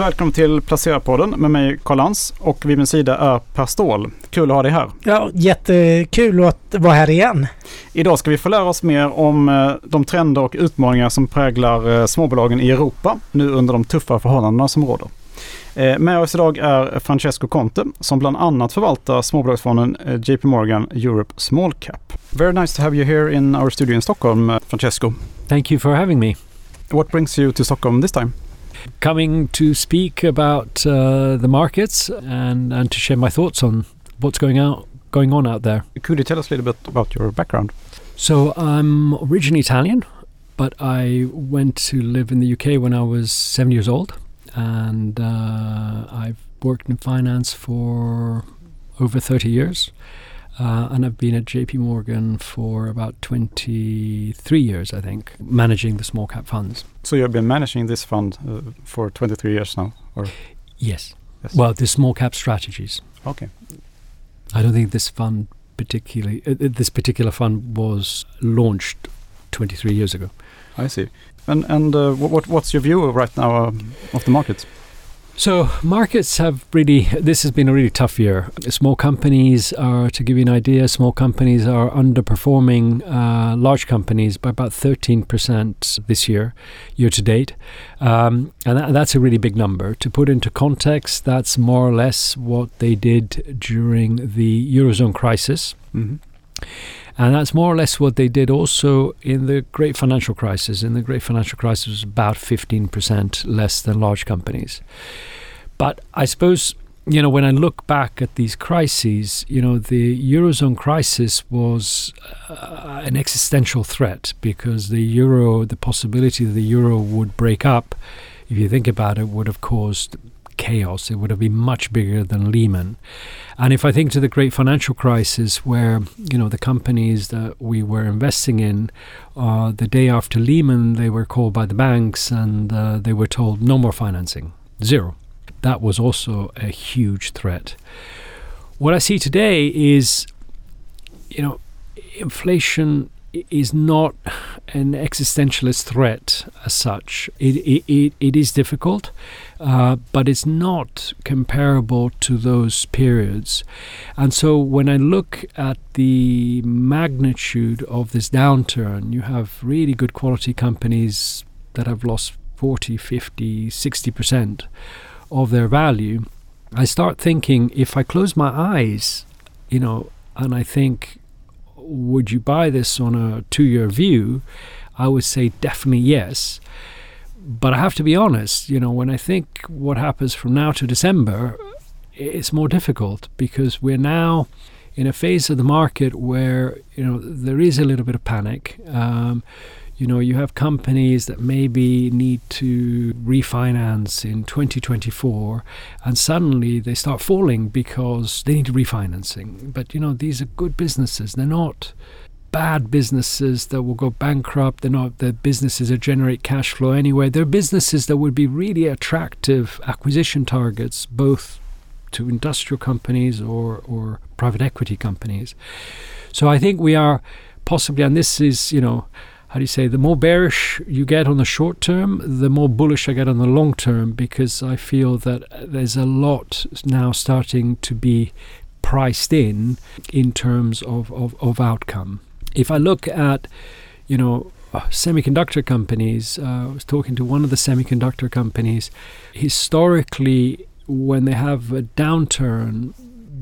Välkommen till Placera-podden med mig Karl Lans och vid min sida är Per Ståhl. Kul att ha dig här. Ja, jättekul att vara här igen. Idag ska vi få lära oss mer om eh, de trender och utmaningar som präglar eh, småbolagen i Europa nu under de tuffa förhållandena som råder. Eh, med oss idag är Francesco Conte som bland annat förvaltar småbolagsfonden JP Morgan Europe Small Cap. Very nice to have you here in our studio in Stockholm, Francesco. Thank you for having me. What brings you to Stockholm this time? Coming to speak about uh, the markets and, and to share my thoughts on what's going out going on out there. Could you tell us a little bit about your background? So I'm originally Italian, but I went to live in the UK when I was seven years old, and uh, I've worked in finance for over 30 years. Uh, and I've been at JP Morgan for about 23 years, I think, managing the small cap funds. So you've been managing this fund uh, for 23 years now? or Yes. yes. Well, the small cap strategies. Okay. I don't think this fund particularly, uh, uh this particular fund was launched 23 years ago. I see. And and uh, what what's your view right now um, of the markets? So markets have really. This has been a really tough year. Small companies are, to give you an idea, small companies are underperforming uh, large companies by about thirteen percent this year, year to date, um, and that, that's a really big number. To put into context, that's more or less what they did during the eurozone crisis. Mm-hmm. And that's more or less what they did also in the great financial crisis. In the great financial crisis, was about 15% less than large companies. But I suppose, you know, when I look back at these crises, you know, the Eurozone crisis was uh, an existential threat because the euro, the possibility that the euro would break up, if you think about it, would have caused chaos. It would have been much bigger than Lehman. And if I think to the great financial crisis, where you know the companies that we were investing in, uh, the day after Lehman, they were called by the banks and uh, they were told no more financing, zero. That was also a huge threat. What I see today is, you know, inflation is not an existentialist threat as such. It, it, it, is difficult, uh, but it's not comparable to those periods. And so when I look at the magnitude of this downturn, you have really good quality companies that have lost 40, 50, 60% of their value. I start thinking if I close my eyes, you know, and I think would you buy this on a two year view? I would say definitely yes. But I have to be honest, you know, when I think what happens from now to December, it's more difficult because we're now in a phase of the market where, you know, there is a little bit of panic. Um, you know, you have companies that maybe need to refinance in 2024 and suddenly they start falling because they need refinancing. But, you know, these are good businesses. They're not bad businesses that will go bankrupt. They're not the businesses that generate cash flow anyway. They're businesses that would be really attractive acquisition targets, both to industrial companies or, or private equity companies. So I think we are possibly, and this is, you know, how do you say, the more bearish you get on the short term, the more bullish I get on the long term because I feel that there's a lot now starting to be priced in in terms of, of, of outcome. If I look at, you know, semiconductor companies, uh, I was talking to one of the semiconductor companies, historically, when they have a downturn,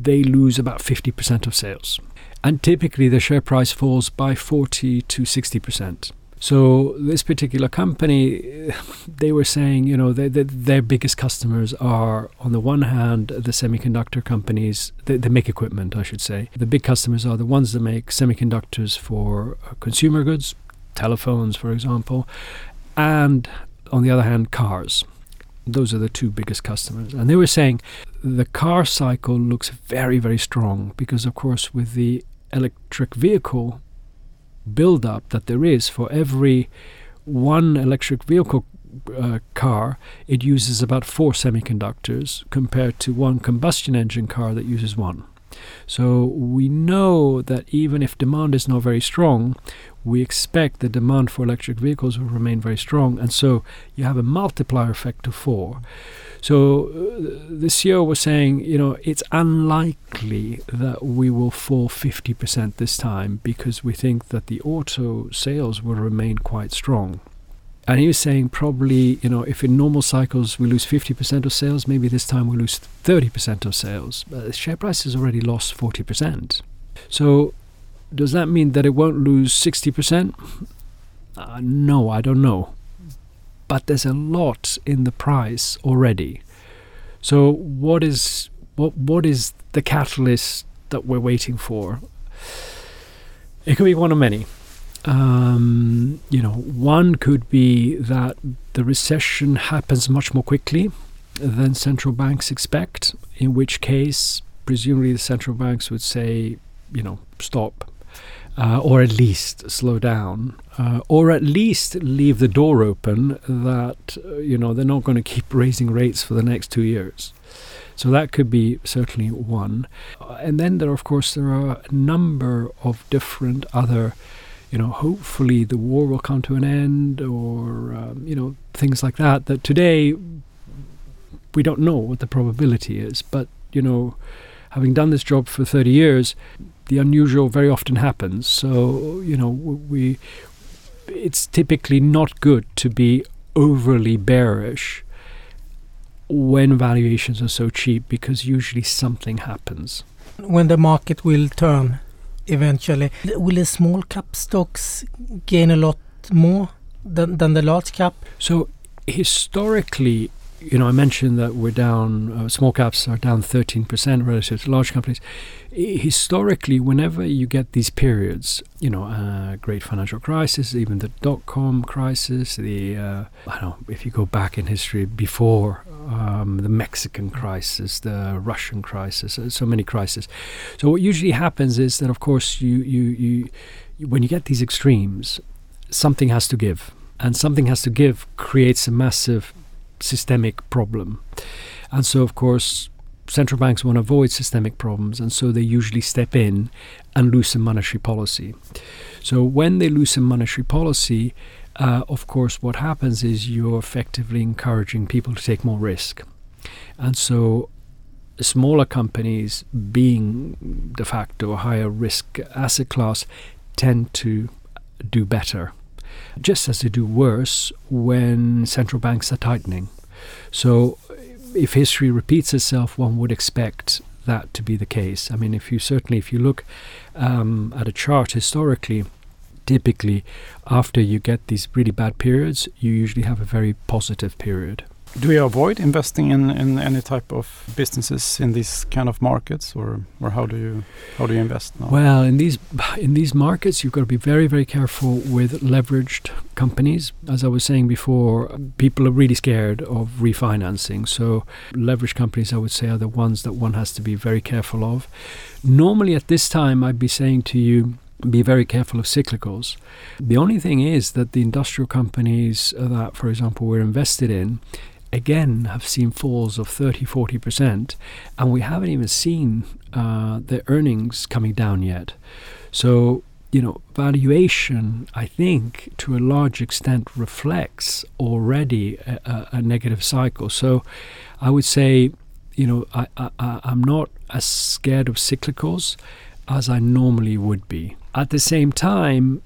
they lose about 50% of sales and typically the share price falls by 40 to 60%. So this particular company, they were saying, you know, they, they, their biggest customers are, on the one hand, the semiconductor companies. They, they, make equipment, I should say. The big customers are the ones that make semiconductors for uh, consumer goods, telephones, for example, and on the other hand, cars. Those are the two biggest customers. And they were saying the car cycle looks very, very strong because, of course, with the electric vehicle build-up that there is for every one electric vehicle uh, car, it uses about four semiconductors compared to one combustion engine car that uses one. So we know that even if demand is not very strong, we expect the demand for electric vehicles will remain very strong. And so you have a multiplier effect of four. So uh, the CEO was saying, you know, it's unlikely that we will fall 50% this time because we think that the auto sales will remain quite strong. And he was saying probably, you know, if in normal cycles we lose 50% of sales, maybe this time we lose 30% of sales. But the share price has already lost 40%. So does that mean that it won't lose 60%? Uh, no, I don't know. But there's a lot in the price already. So what is what what is the catalyst that we're waiting for? It could be one of many. Um, you know, one could be that the recession happens much more quickly than central banks expect, in which case, presumably, the central banks would say, you know, stop, uh, or at least slow down, uh, or at least leave the door open that, uh, you know, they're not going to keep raising rates for the next two years. So that could be certainly one. Uh, and then there, of course, there are a number of different other you know, hopefully the war will come to an end, or um, you know, things like that. That today we don't know what the probability is, but you know, having done this job for 30 years, the unusual very often happens. So you know, we it's typically not good to be overly bearish when valuations are so cheap because usually something happens. When the market will turn eventually. Will the small cap stocks gain a lot more than, than the large cap? So historically, you know, I mentioned that we're down, uh, small caps are down 13% relative to large companies. Historically, whenever you get these periods, you know, uh, great financial crisis, even the dot com crisis, the, uh, I don't know, if you go back in history before um, the Mexican crisis, the Russian crisis, uh, so many crises. So, what usually happens is that, of course, you, you, you, when you get these extremes, something has to give. And something has to give creates a massive systemic problem. And so, of course, central banks want to avoid systemic problems, and so they usually step in and loosen monetary policy. So, when they loosen monetary policy, uh, of course, what happens is you're effectively encouraging people to take more risk. And so, smaller companies, being de facto a higher risk asset class, tend to do better just as they do worse when central banks are tightening. So, if history repeats itself, one would expect that to be the case. I mean, if you certainly, if you look um, at a chart historically, typically after you get these really bad periods, you usually have a very positive period. Do we avoid investing in, in any type of businesses in these kind of markets, or or how do you how do you invest now? Well, in these in these markets, you've got to be very very careful with leveraged companies. As I was saying before, people are really scared of refinancing. So leveraged companies, I would say, are the ones that one has to be very careful of. Normally, at this time, I'd be saying to you be very careful of cyclicals. The only thing is that the industrial companies that, for example, we're invested in, again have seen falls of 30 40%, and we haven't even seen uh, the earnings coming down yet. So, you know, valuation, I think, to a large extent reflects already a, a, a negative cycle. So, I would say, you know, I, I, I'm not as scared of cyclicals as I normally would be. At the same time,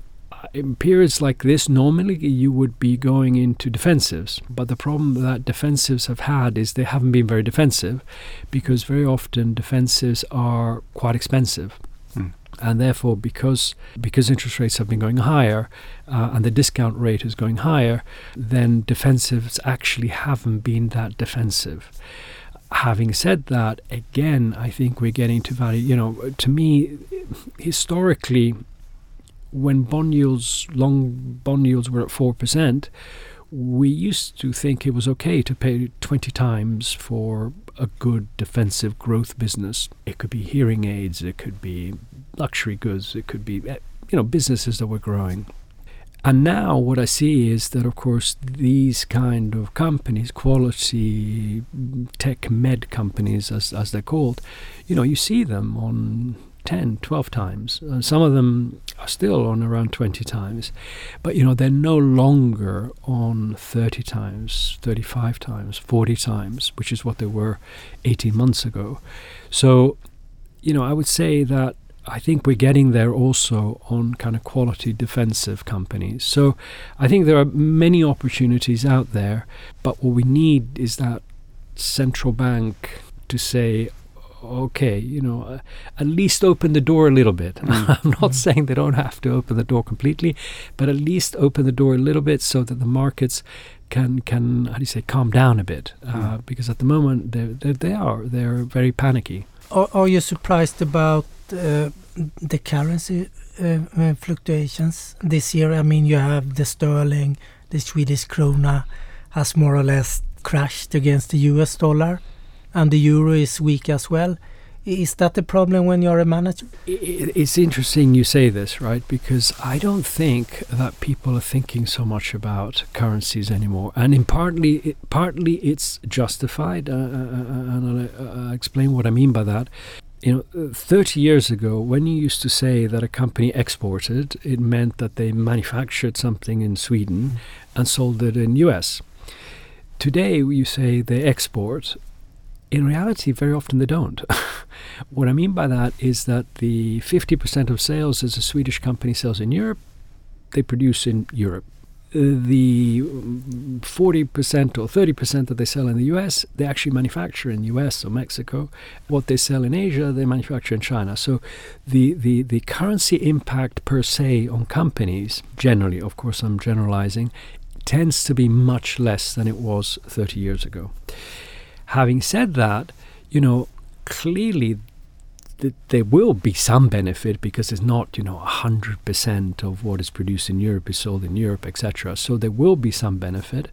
in periods like this, normally you would be going into defensives. But the problem that defensives have had is they haven't been very defensive because very often defensives are quite expensive. Mm. And therefore, because because interest rates have been going higher uh, and the discount rate is going higher, then defensives actually haven't been that defensive having said that, again, I think we're getting to value. You know, to me, historically, when bond yields, long bond yields were at 4%, we used to think it was okay to pay 20 times for a good defensive growth business. It could be hearing aids, it could be luxury goods, it could be, eh, you know, businesses that were growing. And now what I see is that, of course, these kind of companies, quality tech med companies, as, as they're called, you know, you see them on 10, 12 times. And some of them are still on around 20 times. But, you know, they're no longer on 30 times, 35 times, 40 times, which is what they were 18 months ago. So, you know, I would say that I think we're getting there also on kind of quality defensive companies. So I think there are many opportunities out there, but what we need is that central bank to say, okay, you know, uh, at least open the door a little bit. Mm. I'm not mm. saying they don't have to open the door completely, but at least open the door a little bit so that the markets can can how do you say calm down a bit? Uh, mm. Because at the moment they they they are they're very panicky. Are, are you surprised about uh, the currency uh, uh, fluctuations this year? I mean, you have the sterling, the Swedish krona has more or less crashed against the US dollar, and the euro is weak as well. Is that the problem when you're a manager? It's interesting you say this, right? Because I don't think that people are thinking so much about currencies anymore, and in partly, it, partly it's justified, uh, uh, uh and I'll, uh, explain what I mean by that you know, 30 years ago, when you used to say that a company exported, it meant that they manufactured something in Sweden and sold it in US. Today, you say they export. In reality, very often they don't. what I mean by that is that the 50% of sales as a Swedish company sells in Europe, they produce in Europe uh, the 40% or 30% that they sell in the US, they actually manufacture in the US or Mexico. What they sell in Asia, they manufacture in China. So the, the, the currency impact per se on companies, generally, of course, I'm generalizing, tends to be much less than it was 30 years ago. Having said that, you know, clearly th- there will be some benefit because it's not, you know, 100% of what is produced in Europe is sold in Europe, etc. So there will be some benefit.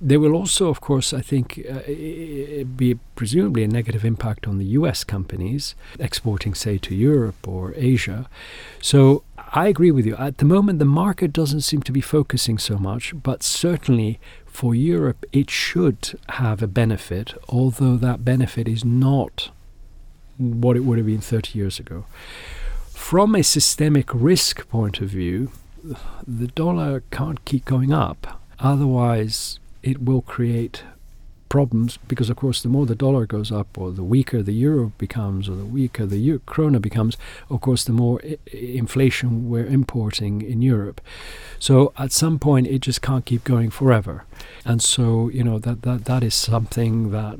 There will also, of course, I think, uh, be presumably a negative impact on the US companies exporting, say, to Europe or Asia. So I agree with you. At the moment, the market doesn't seem to be focusing so much, but certainly for Europe, it should have a benefit, although that benefit is not what it would have been 30 years ago. From a systemic risk point of view, the dollar can't keep going up. Otherwise, it will create problems because, of course, the more the dollar goes up, or the weaker the euro becomes, or the weaker the euro- krona becomes, of course, the more I- inflation we're importing in Europe. So at some point, it just can't keep going forever. And so, you know, that, that, that is something that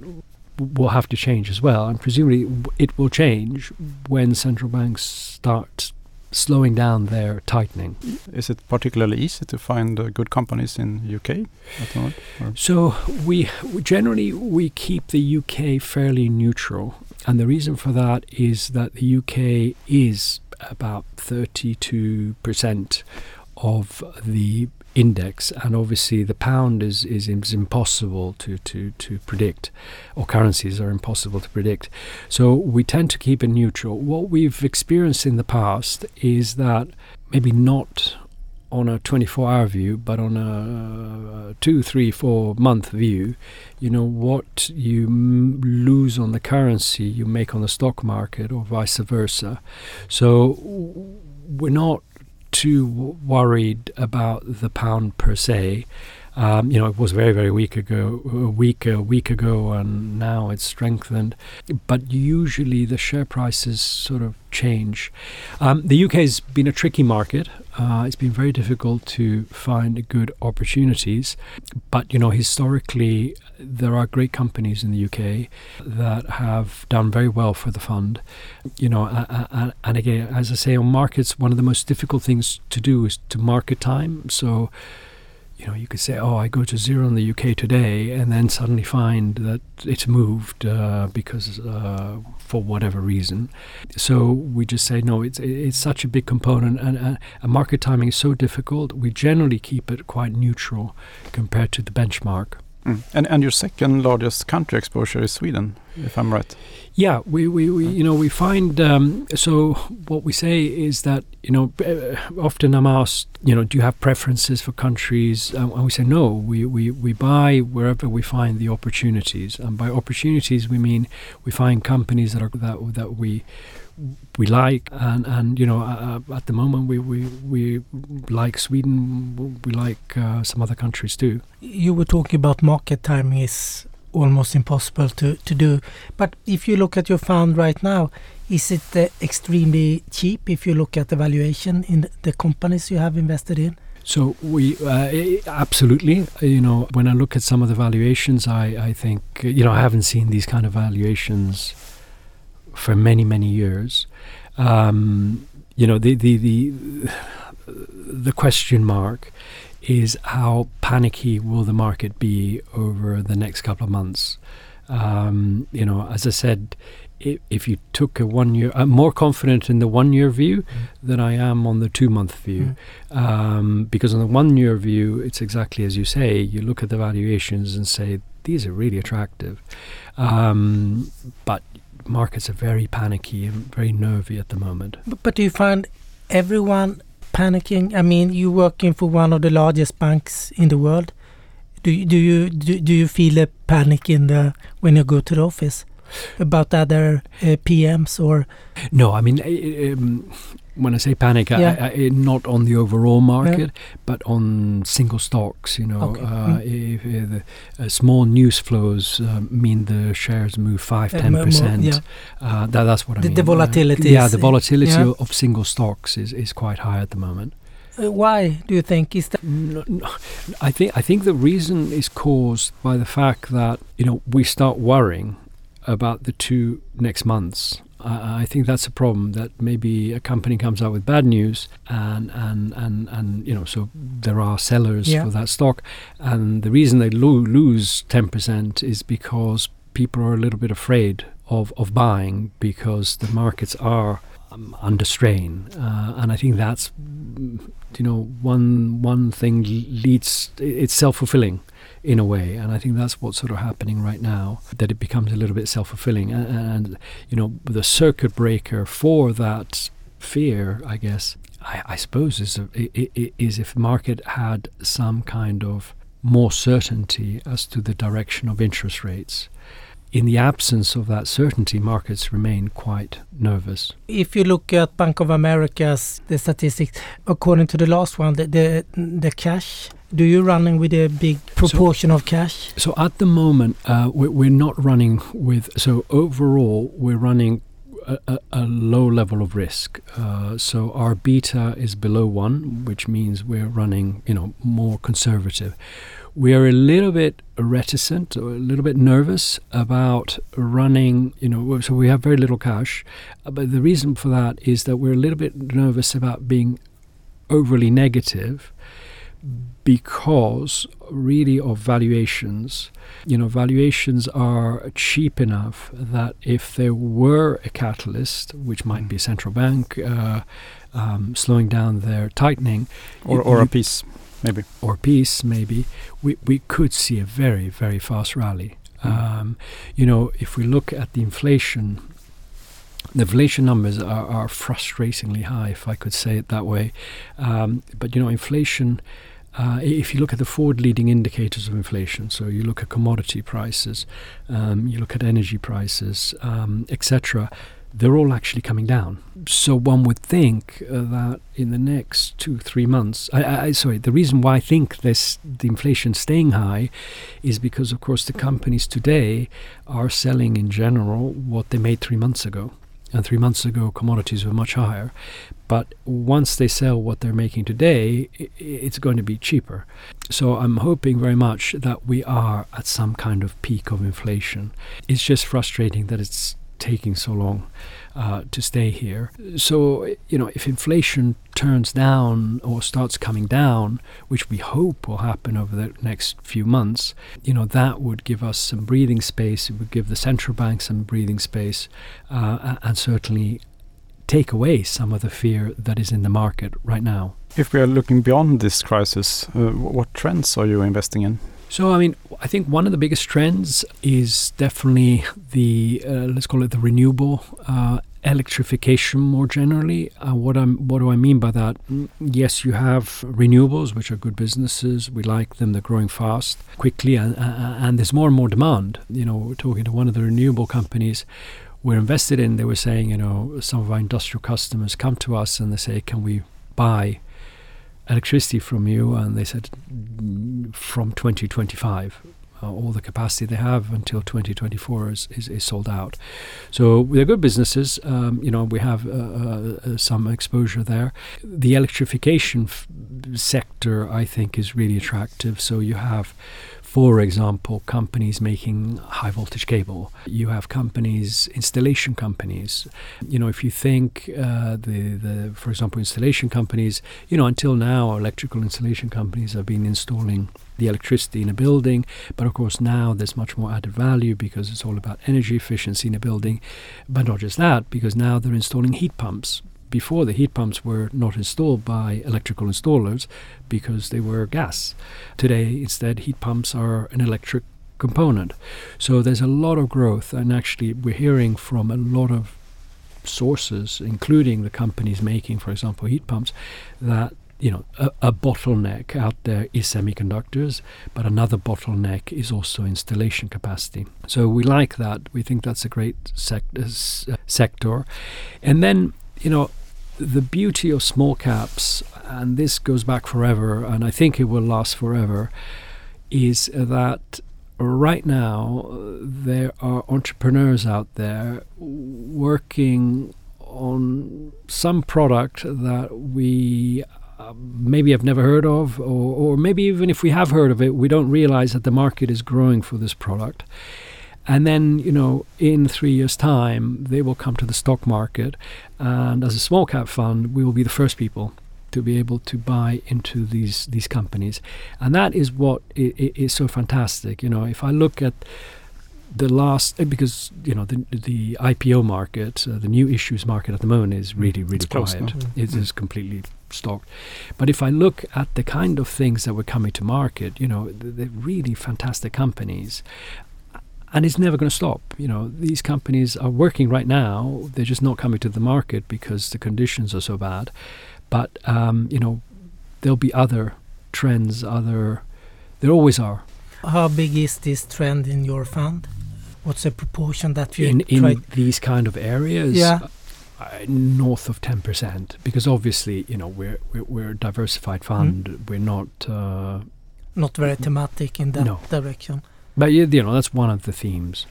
will have to change as well. And presumably it will change when central banks start slowing down their tightening. Is it particularly easy to find uh, good companies in UK at the moment? So we generally we keep the UK fairly neutral, and the reason for that is that the UK is about 32 percent of the index, and obviously the pound is, is, is impossible to, to, to predict, or currencies are impossible to predict. So we tend to keep it neutral. What we've experienced in the past is that maybe not on a 24 hour view, but on a uh, two, three, four month view, you know, what you m- lose on the currency you make on the stock market or vice versa. So we're not too worried about the pound per se. Um, you know, it was very, very weak ago, a week, a week ago, and now it's strengthened. But usually the share prices sort of change. Um, the UK has been a tricky market. Uh, it's been very difficult to find good opportunities. But, you know, historically, there are great companies in the UK that have done very well for the fund. You know, and again, as I say, on markets, one of the most difficult things to do is to market time. So, you know, you could say, oh, I go to zero in the UK today, and then suddenly find that it's moved uh, because uh, for whatever reason. So we just say, no, it's it's such a big component, and, and, and market timing is so difficult. We generally keep it quite neutral compared to the benchmark. Mm. And and your second largest country exposure is Sweden. if I'm right. Yeah, we, we, we you know we find um, so what we say is that you know uh, often I'm asked you know do you have preferences for countries um, and we say no we, we, we buy wherever we find the opportunities and by opportunities we mean we find companies that are that that we we like and and you know uh, at the moment we, we we like Sweden we like uh, some other countries too. You were talking about market timing is almost impossible to, to do. But if you look at your fund right now, is it uh, extremely cheap if you look at the valuation in the companies you have invested in? So we uh, absolutely, you know, when I look at some of the valuations, I, I think, you know, I haven't seen these kind of valuations for many many years. Um, you know, the the the the question mark is how panicky will the market be over the next couple of months? Um, you know, as I said, if, if you took a one year, I'm more confident in the one year view mm. than I am on the two month view. Mm. Um, because on the one year view, it's exactly as you say, you look at the valuations and say, these are really attractive. Um, but markets are very panicky and very nervy at the moment. But, but do you find everyone panicking? I mean, you're working for one of the largest banks in the world. Do you, do you do, do you feel a panic in the when you go to the office about other uh, PMs or? No, I mean, um, when I say panic, yeah. I, I, not on the overall market, yeah. but on single stocks. You know, okay. uh, mm. if, if the uh, small news flows uh, mean the shares move five, uh, ten percent. Yeah. Uh, that, that's what I the, mean. The volatility. yeah, the volatility of single stocks is, is quite high at the moment. Uh, why do you think is that? No, no, I think I think the reason is caused by the fact that you know we start worrying about the two next months I think that's a problem that maybe a company comes out with bad news and and and, and you know so there are sellers yeah. for that stock. And the reason they lo- lose 10% is because people are a little bit afraid of, of buying because the markets are um, under strain. Uh, and I think that's you know one one thing leads it's self-fulfilling in a way. And I think that's what's sort of happening right now, that it becomes a little bit self fulfilling. And, and, you know, the circuit breaker for that fear, I guess, I, I suppose, is, is if market had some kind of more certainty as to the direction of interest rates. In the absence of that certainty, markets remain quite nervous. If you look at Bank of America's the statistics, according to the last one, the the, the cash do you running with a big proportion so, of cash? So at the moment, uh, we're, we're, not running with. So overall, we're running a, a, a low level of risk. Uh, so our beta is below one, which means we're running, you know, more conservative. We are a little bit reticent or a little bit nervous about running, you know, so we have very little cash. Uh, but the reason for that is that we're a little bit nervous about being overly negative because really of valuations. You know, valuations are cheap enough that if there were a catalyst, which might be a central bank uh, um, slowing down their tightening, or, or a peace, maybe, or peace, maybe, we, we could see a very, very fast rally. Mm. Um, you know, if we look at the inflation the inflation numbers are, are, frustratingly high, if I could say it that way. Um, but you know, inflation uh, if you look at the forward leading indicators of inflation, so you look at commodity prices, um, you look at energy prices, um, etc., they're all actually coming down. So one would think uh, that in the next two, three months, I, I, sorry, the reason why I think this the inflation staying high is because, of course, the companies today are selling in general what they made three months ago and three months ago commodities were much higher. But once they sell what they're making today, it's going to be cheaper. So I'm hoping very much that we are at some kind of peak of inflation. It's just frustrating that it's taking so long uh, to stay here. So, you know, if inflation turns down or starts coming down, which we hope will happen over the next few months, you know, that would give us some breathing space. It would give the central bank some breathing space uh, and certainly take away some of the fear that is in the market right now. If we are looking beyond this crisis, uh, what trends are you investing in? So, I mean, I think one of the biggest trends is definitely the uh, let's call it the renewable uh, electrification more generally. Uh, what I'm what do I mean by that? Mm, Yes, you have renewables, which are good businesses. We like them; they're growing fast, quickly, and, uh, and there's more and more demand. You know, talking to one of the renewable companies we're invested in. They were saying, you know, some of our industrial customers come to us and they say, "Can we buy?" electricity from you and they said "Mm, from 2025 uh, all the capacity they have until 2024 is, is, is sold out. So they're good businesses um, you know we have uh, uh, some exposure there. The electrification f- sector i think is really attractive. So you have for example, companies making high voltage cable. You have companies, installation companies. You know, if you think uh, the the, for example, installation companies. You know, until now, electrical installation companies have been installing the electricity in a building, but of course now there's much more added value because it's all about energy efficiency in a building. But not just that, because now they're installing heat pumps before the heat pumps were not installed by electrical installers because they were gas. Today, instead, heat pumps are an electric component. So there's a lot of growth, and actually, we're hearing from a lot of sources, including the companies making, for example, heat pumps, that you know a, a bottleneck out there is semiconductors, but another bottleneck is also installation capacity. So we like that. We think that's a great sec- uh, uh, sector, and then you know the beauty of small caps, and this goes back forever, and I think it will last forever, is that right now there are entrepreneurs out there working on some product that we uh, maybe have never heard of, or, or maybe even if we have heard of it, we don't realize that the market is growing for this product. And then, you know, in three years' time, they will come to the stock market. And as a small cap fund, we will be the first people to be able to buy into these these companies. And that is what is so fantastic. You know, if I look at the last, eh, because, you know, the, the IPO market, uh, the new issues market at the moment is really, really It's quiet. now. It Mm. is completely stocked. But if I look at the kind of things that were coming to market, you know, th- they're really fantastic companies and it's never going to stop. You know, these companies are working right now. They're just not coming to the market because the conditions are so bad. But um, you know, there'll be other trends. Other, there always are. How big is this trend in your fund? What's the proportion that you in in these kind of areas. Yeah. Uh, north of ten percent, because obviously, you know, we're we're, we're a diversified fund. We're not. Uh, Not very thematic in that No. direction. But you you know, that's one of the themes.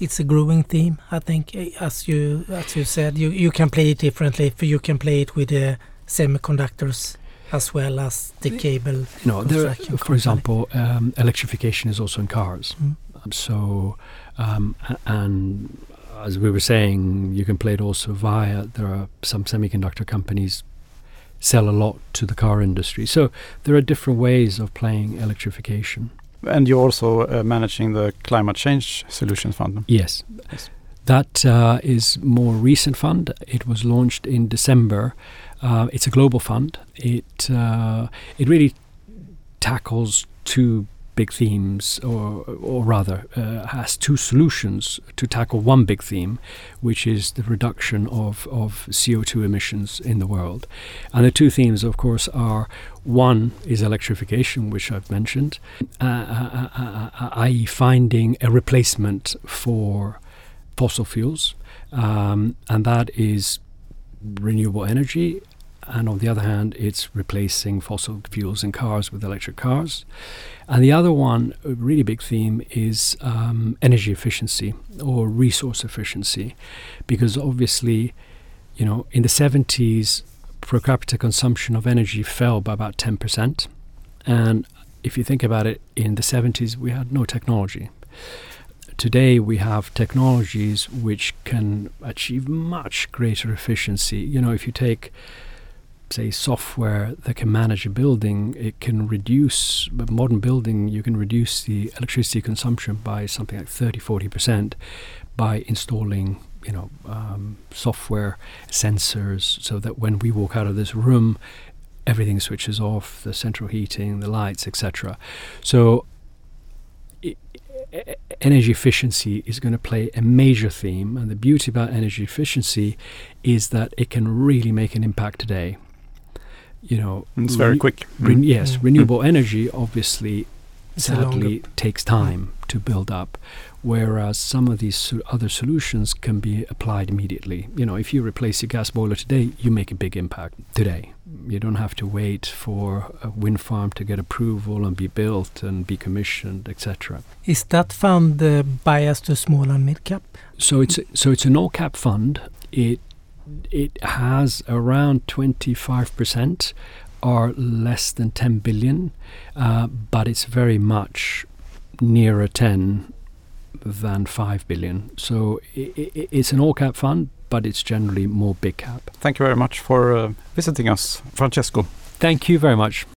It's a growing theme, I think. eh, As you as you said, you you can play it differently. For you can play it with the semiconductors as well as the The- cable. you know, there, for example, um, electrification is also in cars. Mm. Um, so, um, and as we were saying, you can play it also via. There are some semiconductor companies sell a lot to the car industry. So there are different ways of playing electrification. And you're also uh, managing the climate change solutions fund. Yes. Yes. That uh, is more recent fund. It was launched in December. Uh, it's a global fund. It uh, it really tackles two big themes, or or rather, uh, has two solutions to tackle one big theme, which is the reduction of of CO two emissions in the world. And the two themes, of course, are one is electrification, which I've mentioned, uh, uh, uh, uh, i.e., finding a replacement for fossil fuels, um, and that is renewable energy. And on the other hand, it's replacing fossil fuels in cars with electric cars. And the other one, a really big theme, is um, energy efficiency or resource efficiency, because obviously, you know, in the 70s, per capita consumption of energy fell by about 10%. And if you think about it, in the 70s, we had no technology. Today, we have technologies which can achieve much greater efficiency. You know, if you take say software that can manage a building it can reduce modern building you can reduce the electricity consumption by something like 30 40% by installing you know um, software sensors so that when we walk out of this room everything switches off the central heating the lights etc so energy efficiency is going to play a major theme. And the beauty about energy efficiency is that it can really make an impact today. You know, It's very quick. Ren- Mm. yes, Mm. renewable energy obviously It's sadly takes time to build up, whereas some of these so- other solutions can be applied immediately. You know, if you replace your gas boiler today, you make a big impact today. You don't have to wait for a wind farm to get approval and be built and be commissioned, etc. Is that fund uh, biased to small and mid cap? So it's so it's an all cap fund. It it has around twenty five percent or less than ten billion, uh, but it's very much nearer ten than five billion. So i i it's an all cap fund, but it's generally more big cap. Thank you very much for uh, visiting us, Francesco. Thank you very much.